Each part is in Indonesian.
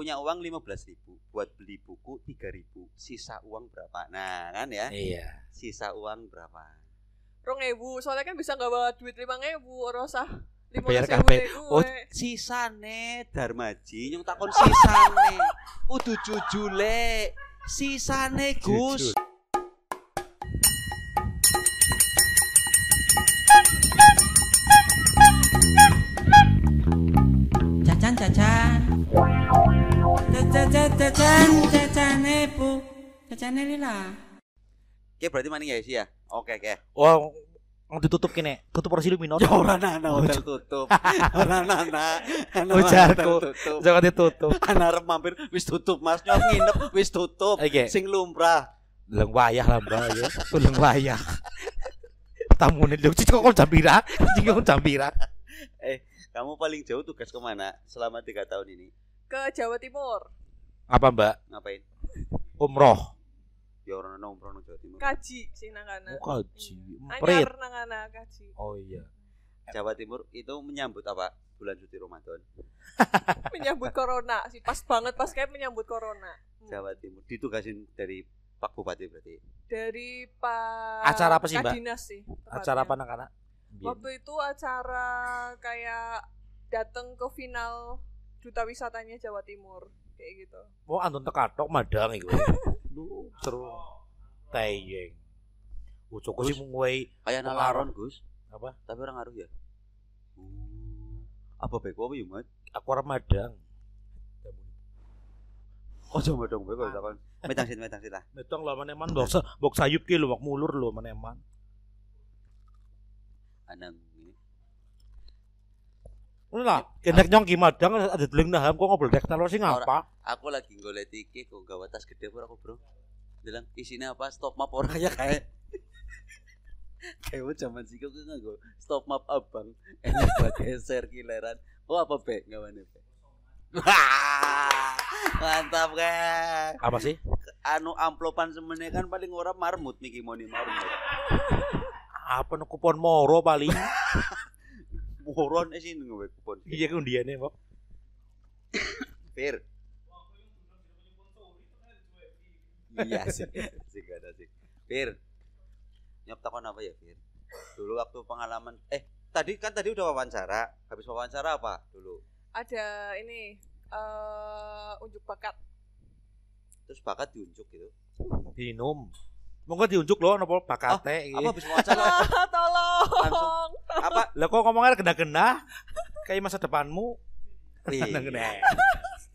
punya uang 15.000 buat beli buku 3.000 sisa uang berapa? Nah kan ya? Iya. sisa uang berapa? Rong ewu, soalnya kan bisa nggak bawa duit lima usah lima Bayar kabeh. Oh, sisane Darmaji nyong takon sisane. Udah jujule sisane Gus. Cacan cacan cacane bu. Cacane lila. Oke berarti mana ya sih ya oke oke Wah, mau ditutup kene. Tutup porsi minor. Ya ora nana hotel tutup. Ora nana. Ana Ujarku. hotel tutup. Jangan ditutup. Ana arep mampir wis tutup Mas nyok nginep wis tutup. Sing lumrah. Leng wayah lah mbak ya. Leng wayah. Tamu nih lu kok kok jambira, kok jambira. Kamu paling jauh tugas ke mana selama tiga tahun ini? Ke Jawa Timur, Apa mbak? Ngapain? Umroh. Ya orang nong nong Jawa Timur. kaji sih nangana. Oh, kaji. Anyar Emprit. nangana kaji. Oh iya. Jawa Timur itu menyambut apa? Bulan suci Ramadan. Menyambut corona sih, pas banget pas kayak menyambut corona. Hmm. Jawa Timur ditugasin dari Pak Bupati berarti. Dari Pak Acara apa sih, Mbak? Kadinas sih. tepatnya. Acara apa anak-anak? Waktu itu acara kayak datang ke final duta wisatanya Jawa Timur kayak gitu. Mau antun tekatok madang iku. Lu seru. Tayeng. Ucuk sih mungwei Kayak nalaron Gus, apa? tapi orang ngaruh ya. Hmm. Apa beko apa ya, Mat? Aku orang madang. Oh, coba dong beko takon. Metang sit metang sit lah. Metong lo maneman bok sa- bok sayup ki lo bok mulur lo maneman. Anang ini. Lah, kenek nyong ki madang ada deling naham kok ngobrol dek telur sih ngapa? Aku lagi golek tiket kok gawa tas gede pura aku, Bro. Bilang isinya apa? Stop map orang ya kayak kayak zaman sih kok nggak gue stop map abang enak buat geser kileran oh apa be nggak mana be Wah, mantap kan Apa sih? anu amplopan semennya kan paling orang marmut Miki Moni marmut Apa no kupon moro paling? Eh sini gue kupon. Iya kan dia nih, Bok. Fir iya sih sih gak ada sih Fir nyop takon apa ya Fir dulu waktu pengalaman eh tadi kan tadi udah wawancara. Habis wawancara apa dulu? Ada ini eh unjuk bakat. terus bakat diunjuk gitu. Dinum. Monggo diunjuk lo nopo bakate iki. apa habis wawancara Ah, tolong. Langsung. apa Lah kok ngomongnya kena-kena kayak masa depanmu. Ih, Kena-kena.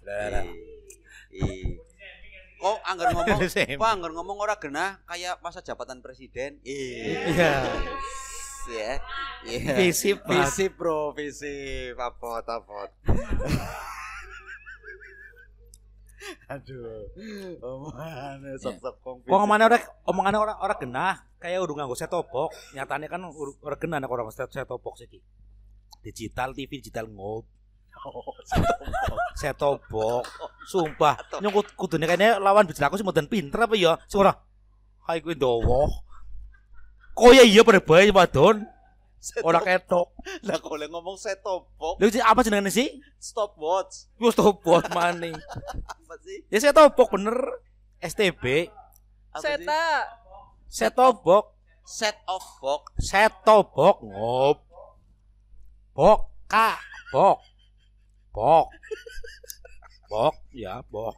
ih, ih. kok anggar ngomong kok anggar ngomong ora genah kayak masa jabatan presiden iya Iya. ya iya Visip, Mas. visip bro visip apot apot aduh omongannya sok sok kong Kok omongannya ora omongannya ora ora genah, kayak udah nganggo setopok. Nyatane kan ur- ora genah nek orang set setopok sih. Digital TV digital ngob. Setopok. Sumpah, nyong kut- kudune kayaknya lawan bijak aku sih modern pinter apa ya? Sing ora. Hai kuwi ndowo. Kok ya iya pada bae wadon. Ora ketok. lah kalau ngomong setopok Lha sih apa jenengane sih? stopwatch Yo stopwatch maning. apa sih? Ya setopok bener. STB, Seta. setopok. set of box setobok ngop. Bok ka bok bok bok ya bok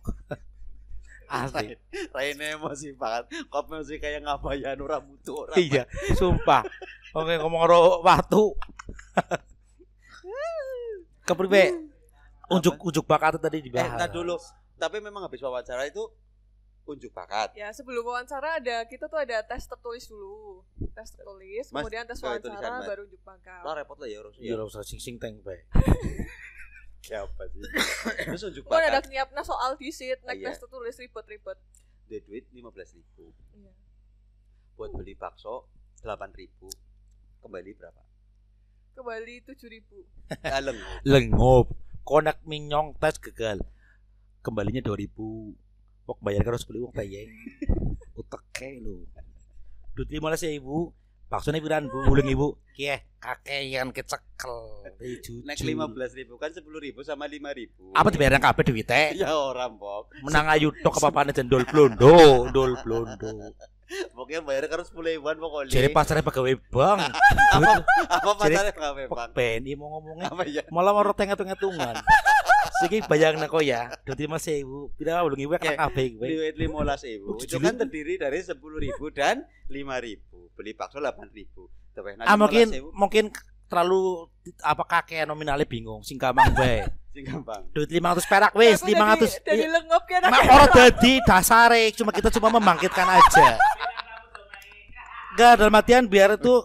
asli. Raine emosi banget. Kok masih kayak ngabayan ora butuh ora iya sumpah. Oke ngomong ro watu. Kepriwe unjuk unjuk bakat tadi eh dibahas. nah dulu. Tapi memang habis wawancara itu unjuk bakat. Ya sebelum wawancara ada kita tuh ada tes tertulis dulu. Tes tertulis, Mas, kemudian tes tulisan, wawancara baru unjuk bakat. lah repot lah ya harus iya lo usah sing sing teng bae siapa sih? Terus unjuk Kan ada bakat. nyiapna soal disit, naik Iya. tes tertulis ribet-ribet. dia duit lima belas ribu. Iya. buat beli bakso delapan ribu. Kembali berapa? Kembali 7000 Daleng lengop. Konek minyong tes gagal. Kembalinya 2000 pok bayar harus beli uang tayeng uteke lu duit lima belas ibu Baksone piran Bu? Ulung Ibu. Kieh kakean kecekel. Nek lima belas ribu kan sepuluh ribu sama lima ribu. Apa dibayar kabeh duwite? Ya orang pok. Menang ayu tok apa-apane jendol blondo, ndol blondo. Pokoknya bayar karo sepuluh ribuan pokoknya. Jadi pasarnya pegawai bank. apa apa pasarnya pengawe bang? BNI mau ngomongnya Apa ya? malah mau tengat-tengatungan. Siki bayang kok ya, dadi Mas Ibu, pira ulung Ibu kena kabeh kowe. Duit lima belas ribu. Oh, Itu kan terdiri dari sepuluh ribu dan lima ribu. Beli bakso delapan ribu. Ah mungkin mungkin terlalu apa kakek nominalnya bingung sing gampang bae. sing gampang. Duit 500 perak wis, Aku 500. Dari lengop kan. Mak ora dadi dasare, cuma kita cuma membangkitkan aja. Enggak dalam artian biar itu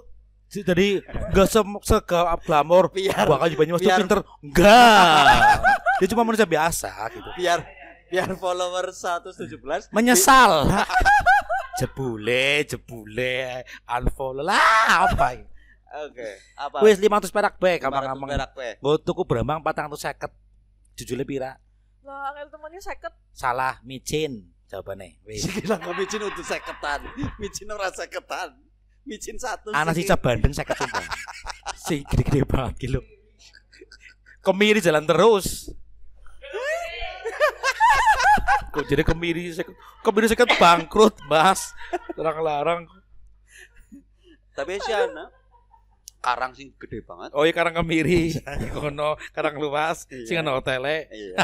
jadi enggak se sega glamor Biar bakal di Banyumas tuh biar- pinter. Enggak. Dia cuma manusia biasa gitu. biar biar follower 117 Menyesal. jebule, jebule, unfollow lah apa ya? Oke, apa? Wis 500 perak bae 500 gampang-gampang. perak pe. Gue tuku berambang 450. Jujule pira? Lah angel temannya seket. Salah, micin jawabannya. Wis. Sing kira kok micin untuk seketan. Micin ora seketan. Micin satu. Anak sisa Bandeng saya sumpah. Sing gede-gede banget gitu. Kemiri jalan terus. Kok jadi kemiri seket- kemiri seket bangkrut, Mas. Larang-larang. Tapi si Ana karang sing gede banget. Oh iya karang kemiri. Kono karang luas, Iya. sing ana hotele. Iya.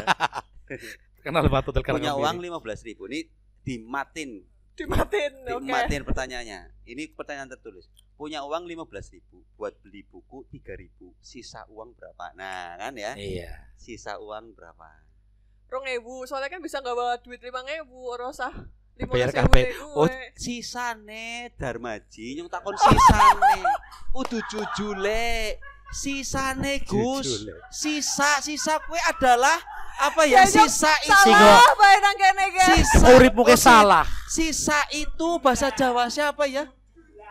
Kenal batu hotel karang Punya uang kemiri. 15 ribu ini dimatin. Dimatin. Oke. Dimatin pertanyaannya. Ini pertanyaan tertulis. Punya uang 15 ribu buat beli buku 3 ribu. Sisa uang berapa? Nah, kan ya. Iya. Sisa uang berapa? Rong ewu. Soalnya kan bisa nggak bawa duit lima ewu. Lima Bayar kabeh. deh Oh, gue. Sisane Darmaji nyung takon sisane. Udu jujule. Sisane Gus. Sisa sisa kue adalah apa ya? Ya, Sisa itu. Sisa. Uripmu ke Oh, si- salah. Sisa itu bahasa Jawa siapa ya?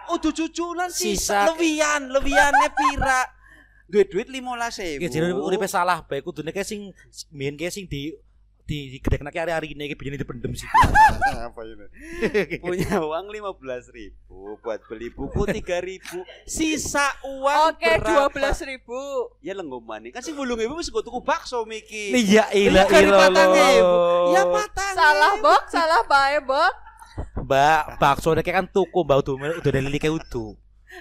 Udu cuculan Sisa. sisa. Lewian, lewiannya pira? Duit duit lima belas Ya jadi uripe salah bae kudune kae sing kae sing di di di gedek hari-hari ini kayak begini dipendem sih. apa ini? Punya uang lima belas ribu buat beli buku tiga ribu. Sisa uang Oke, dua belas ribu. Ya lenggoman nih. Kan sing bulung ibu mesti tuku bakso Miki. Iya ilah Kali ilah patang ewu. Ya lo. patang. Salah bok, salah bae bok. Mbak, bakso nek kan tuku mbak udah udah dari kayak utuh.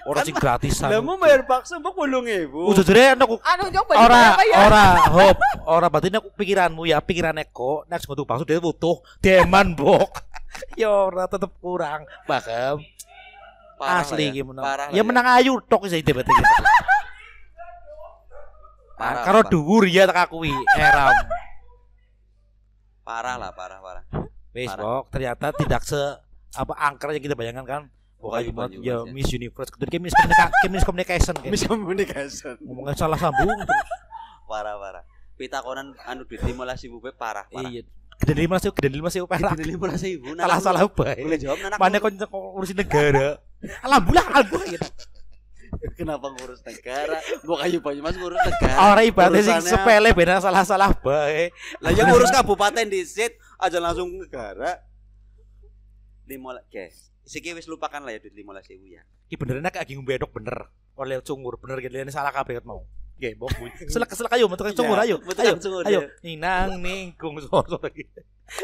Orang sing gratisan. Lah mau bayar bakso mbok bulung ibu. Udah jadi aku Anu balik ora apa ya? ora hop ora berarti nek pikiranmu ya pikirannya kok nek sing tuku bakso dia butuh deman bok. ya ora tetep kurang paham asli ya. gimana Parah lah ya menang ayu tok sih debat gitu Parah, karo dhuwur ya tak akui eram Parah lah, parah parah. Wis. Bok, ternyata tidak se apa angker yang kita bayangkan kan. Pokoknya Pokoknya Banyumas ya ya. Miss Universe. Kemudian kayak miscommunication, miscommunication kayak. Miscommunication. Ngomongnya salah sambung. Parah parah. Pitakonan anu duit lima belas ribu pe parah parah. Iya. Gede lima sih, gede lima sih perak. Duit lima belas ribu. Salah salah Boleh bae. jawab anak. Mana kok ngurusin negara? Alhamdulillah, alhamdulillah. Kenapa ngurus negara? Gua kayu Banyumas ngurus negara. Orang ibaratnya sing Urusannya- sepele benar salah-salah bae. Lah yang ngurus kabupaten disit aja langsung negara. Lima guys. Siki wis lupakan lah ya duit lima belas ribu ya. Ki benernya kayak gini bedok bener. Oleh cungur bener gitu ini salah kabeh mau. Nggih, bok. Selek selek ayo metu kang cungur Iya, ayo. Ayo. Ayo. ya. Ninang ningkung sor sor lagi.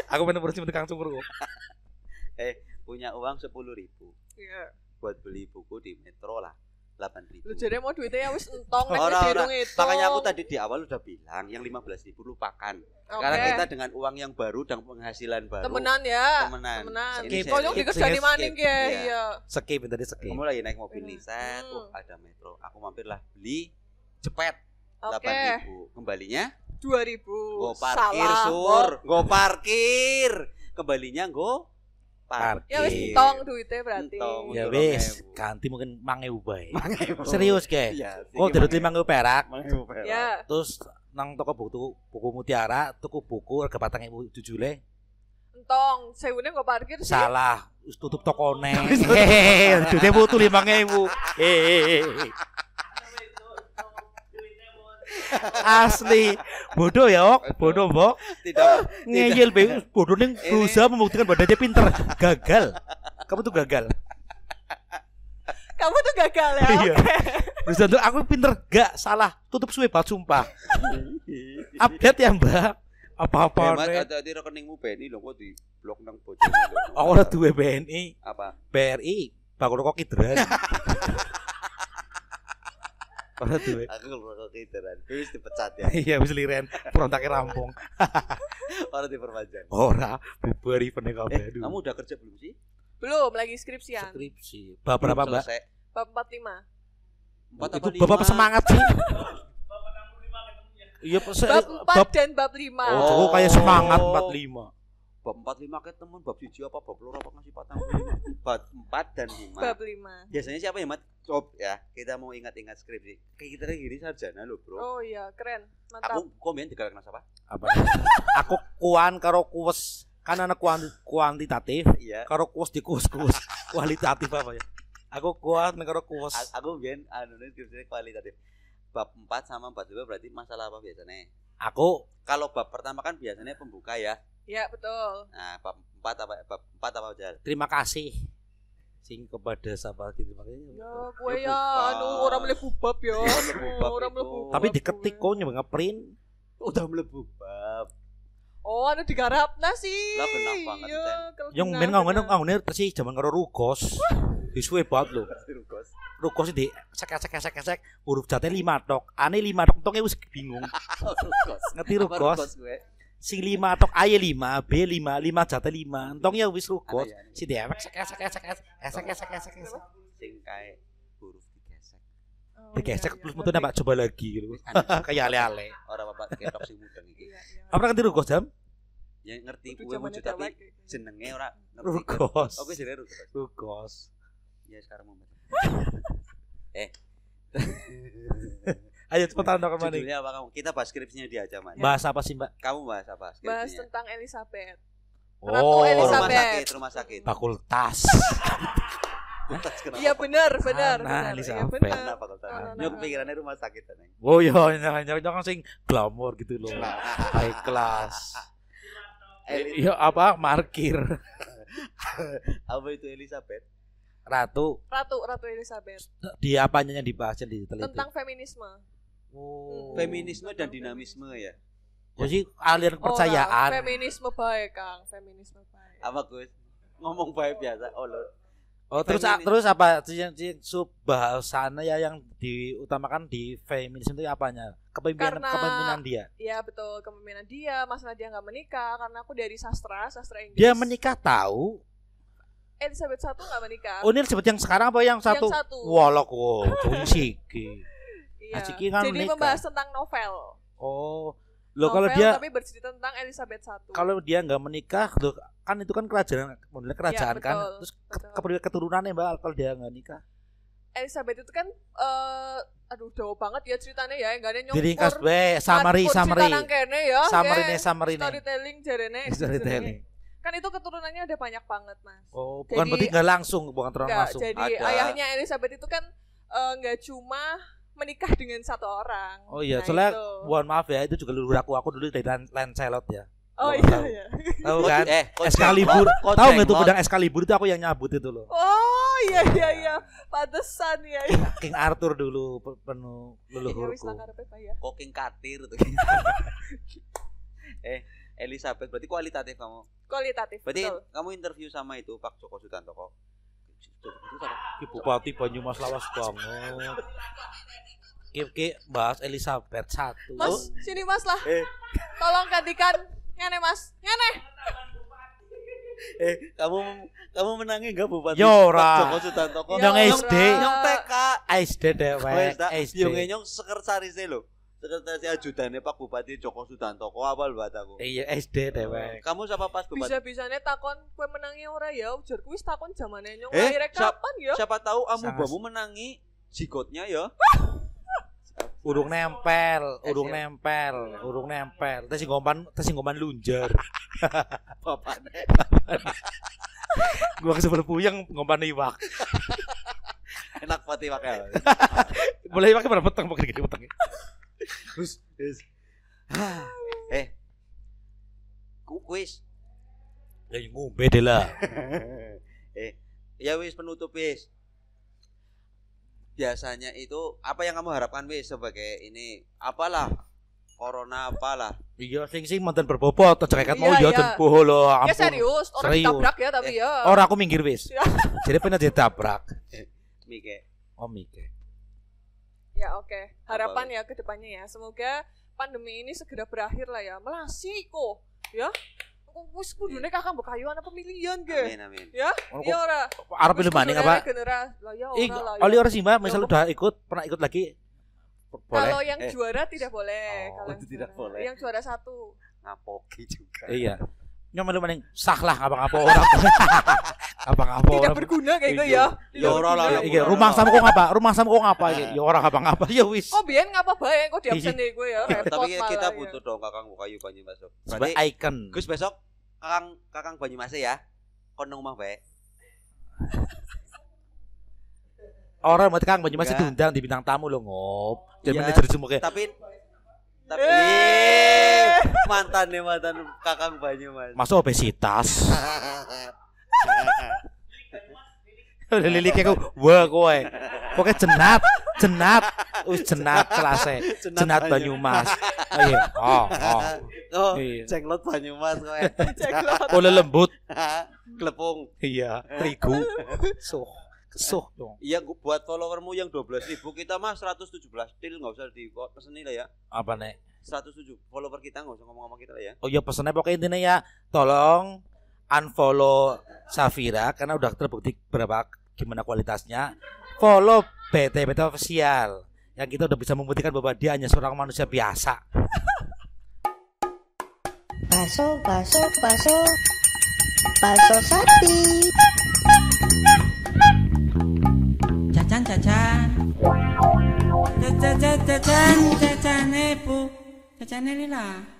Aku pengen bersih metu kang cungur kok. Punya uang sepuluh ribu Iya. buat beli buku di metro lah. Delapan ribu. Lu jadi mau duitnya ya wis entong nek wis dihitung itu. Makanya aku tadi di awal udah bilang yang lima belas ribu lupakan. Oke. Karena kita dengan uang yang baru dan penghasilan baru. temenan ya. Temenan. Temenan. Skip, nyong skip, dikerja di skip. ya. Iya. Iya. Skip tadi skip. Kamu lagi naik mobil nih, set, Hmm. oh, ada metro. Aku mampir lah beli cepet delapan ribu. Kembalinya Dua ribu. go parkir Salah, sur, go parkir. Kembalinya go parkir. Ya wis entong duitnya berarti. Entong. Ya wis, ganti mungkin bae. Mangewu. Serius ke? Iya. Oh, dari lima ngewu perak. Mangewu perak. Ya. Terus nang toko buku buku mutiara, tuku buku harga batang ibu jujule Entong, sewune kok parkir sih. salah. Tutup tokone. Hehehe, duitnya butuh lima ngewu. Hehehe. Asli bodoh ya, ok. bodoh, Mbok. Tidak Ngeyel be, bodoh ning Ini- berusaha membuktikan bahwa dia pinter. Gagal. Kamu tuh gagal. Kamu tuh gagal ya. Iya. Terus untuk aku pinter gak salah tutup suwe banget sumpah. Update ya Mbak. Apa-apa Hemat nih. hati-hati rekeningmu BNI lho kok di blok nang bojone. Aku ora duwe BNI, apa? BRI, bakul rokok Idras. Ora duwe. Aku kalau keideran. Wis dipecat ya. Iya wis liren, perontaknya rampung. Orang diperpanjang. Ora, bubar event kabeh. Eh, kamu udah kerja belum sih? Belum lagi skripsian. skripsi. Bab berapa, Mbak? Bab 45. Empat Itu apa lima? Bapak semangat sih. Iya, se- Bab 4 bab dan bab 5. Oh, kayak semangat 45. Bab 45 kayak temen bab siji apa bab loro apa ngasih patang Bab 4 dan 5. Bab 5. Biasanya siapa ya, Mat? Coba ya, kita mau ingat-ingat skripsi. Kayak kita gini sarjana loh, Bro. Oh iya, keren. Mantap. Aku komen digalak apa? Apa? Aku kuan karo kuwes kan anak kuan kuantitatif Iya. karo kuwes di kuwes kuwes kualitatif apa ya? Aku kuat karo kuwes. Aku biyen anu skripsinya kualitatif. Bab 4 sama bab 2 berarti masalah apa biasanya? Aku Kalau bab pertama kan biasanya pembuka ya. Ya, betul. Nah, bab 4 apa bab 4 apa aja? terima kasih sing kepada sahabat gitu makanya. Ya, gue Ya, ya anu orang mlebu bab ya. Orang itu. mlebu. Tapi diketik kok nyoba ngeprint. Udah mlebu bab. Oh, anu digarap nasi. Lah, kenapa banget, Iya, kalau Yang men kena. ngomongin sih zaman karo rugos. Disuwe banget lho. Rugos. Rugos di sek sek sek sek huruf jate lima tok. Ane lima tok tongnya wis bingung. Rugos. Ngerti rugos? gue? Sing lima tok aye lima, B lima, lima jate lima. Entong ya wis rugos. Aneh, aneh. Si dewek sek sek sek sek sek sek sek sek sek. Sing kae huruf digesek. Oh, Digesek terus mutu nambah coba lagi gitu. Kayak ale-ale. Ora apa ketok sing mudeng iki. Iya. Apa ngerti rugos jam? Ya ngerti zamannya wujud tapi jenenge ora. Rugos. Oke jenenge rugos. Rugos. Ya sekarang mau. Ayo cepetan dong ke mana? Judulnya apa kamu? Kita bahas skripsinya dia aja, Man. Bahas apa sih, Mbak? Kamu bahas apa Bahas skripsinya? tentang Elizabeth. Oh, Ratu Oh, rumah Elizabeth. sakit, rumah sakit. fakultas. Iya benar, benar, benar. Iya Elizabeth. benar. Kenapa kalau tanya? Nah, nah, Nyok nah. pikirannya rumah sakit Neng. Oh iya, jangan jangan sing glamour gitu loh. High class. Iya apa? Markir. apa itu Elizabeth? Ratu Ratu Ratu Elizabeth di apanya yang dibahas yang diteliti? tentang feminisme. Oh. Feminisme dan dinamisme ya. Jadi aliran Orang, kepercayaan. feminisme baik, Kang. Feminisme baik. Apa Gus? Ngomong baik biasa. Oh lo. Oh terus Feminis- terus apa sub bahasanya ya yang diutamakan di feminisme itu apanya? Kepemimpinan Karena- kepemimpinan dia. Iya betul kepemimpinan dia, masalah dia nggak menikah karena aku dari sastra, sastra Inggris. Dia menikah tahu. Elizabeth satu nggak menikah. Oh ini disebut yang sekarang apa yang satu? Yang satu. Walok wow, jauh siki. Iya. Aciki kan Jadi menikah. membahas tentang novel. Oh, lo kalau Novel, dia tapi bercerita tentang Elizabeth satu. kalau dia nggak menikah, loh, kan itu kan kerajaan, modelnya kerajaan kan. Iya, betul, Terus ke, betul. keturunannya mbak kalau dia nggak nikah. Elizabeth itu kan eh aduh jauh banget ya ceritanya ya, enggak ada nyongkur. Diringkas we, summary, ngarepur summary, nang kene ya. summary kayak nih, summary nih. Storytelling jarene. Storytelling. Kan itu keturunannya ada banyak banget, Mas. Oh, bukan Jadi- berarti nggak langsung, bukan Enggak, langsung. jadi Ada. ayahnya Elizabeth itu kan eh, enggak cuma menikah dengan satu orang. Oh iya, Nah, soalnya itu. mohon maaf ya, itu juga leluhur aku, aku dulu dari Lan- Lancelot ya. Oh iya tahu. iya. Tahu kan? Eh, kok Excalibur. Kok Tahu nggak tuh pedang Excalibur itu aku yang nyabut itu loh. Oh iya iya iya. Pantesan ya. ya. King Arthur dulu pe- penuh Ya leluhurku. ya. Koking katir tuh. eh, Elizabeth berarti kualitatif kamu. Kualitatif Berarti betul. kamu interview sama itu Pak Joko Sutanto kok. Bupati Banyumas lawas banget. Ki, ki bahas Elizabeth satu. Mas, sini Mas lah. Eh. Tolong gantikan ngene Mas. Ngene. Eh, kamu kamu menangi enggak Bupati Ya ora. Joko Sutanto? Nyong Ya SD. Nyong TK. SD dewek, SD. yo nyong sekretaris lho. Sekretaris ajudannya Pak Bupati Joko Sutanto kok apal buat aku. Iya SD dewek. Kamu siapa pas Bupati? Bisa-bisanya takon kue menangi ora ya ujarku wis takon zamane nyong Eh, kapan ya? Siapa tahu Sangat. amubamu menangi jigotnya ya. Urung nempel, Eh, urung siap. nempel, urung nempel. Tes singgoman, tes singgoman lunjar. Bapaknya. Gua kesebel puyeng ngompan iwak. Enak pati pakai. Mulai iwaknya pada peteng, pakai gede peteng. Terus terus. Ah, eh. Ku kuis. Ya ngombe deh lah. eh, ya wis penutup wis. Biasanya itu apa yang kamu harapkan wis sebagai ini apalah corona apalah Iya sing sing mantan berbobot kayak mau Iya, ya iya. den boho lho Ya serius, orang Serius. ditabrak ya tapi ya. Ora aku minggir wis. Ya. Jadi pengen ditabrak. Mike Oh mikir. Ya oke. Harapan ya ke depannya ya. Semoga pandemi ini segera berakhir lah ya. Melasi kok. Ya. Kok Wis kudune kakak mbok kayuan pemilihan ge. amin amin Ya. Iya ora. arep pilih maning apa? regenerasi. Lah ya ora lah. oli ya. ora sih Mbak, misal udah ikut, pernah ikut lagi boleh. Kalau yang Eh. juara tidak boleh. Oh, Kalau tidak juara. boleh. Yang juara satu. ngapoki juga Iya. Nyom melu maning sah lah apa-apa orang. Apa-apa Tidak orang. berguna kayak gitu Iya. ya. Ya ora lah, Iya, rumah sama kok ngapa? Rumah sama kok ngapa iki? Ya ora apa-apa ya wis. Kok biyen ngapa bae kok di absen deh gue ya. Tapi kita ya. butuh dong kakang bukayu Banyumas Sob. Sebagai berarti icon. Gus besok kakang kakang Banyumas ya kon nang omah bae Orang mau Kang Banyumas Enggak. diundang di bintang tamu lo ngop. Jadi Iya. manajer semua kayak tapi tapi Eh. Mantan nih mantan kakang Banyumas masuk obesitas. Udah lilik aku, wah kowe. Pokoknya jenat, jenat, wis jenat kelasnya. Jenat Banyumas. Oh iya. Oh, oh. oh Iya. jenglot Banyumas kowe Ceklot. Oleh lembut. klepung Iya, terigu. Suh, kesuh dong. iya gua buat followermu yang 12.000 ribu kita mah 117 til nggak usah di peseni lah ya Apa nek? 107 follower kita nggak usah ngomong sama kita lah ya Oh ya pesannya pokoknya intinya ya tolong unfollow Safira karena udah terbukti berapa gimana kualitasnya. Follow BT BT official yang kita udah bisa membuktikan bahwa dia hanya seorang manusia biasa. Baso, baso, baso. Baso sapi. Cacan cacan. Cacan cacan cacan cacan epu. Cacan lila.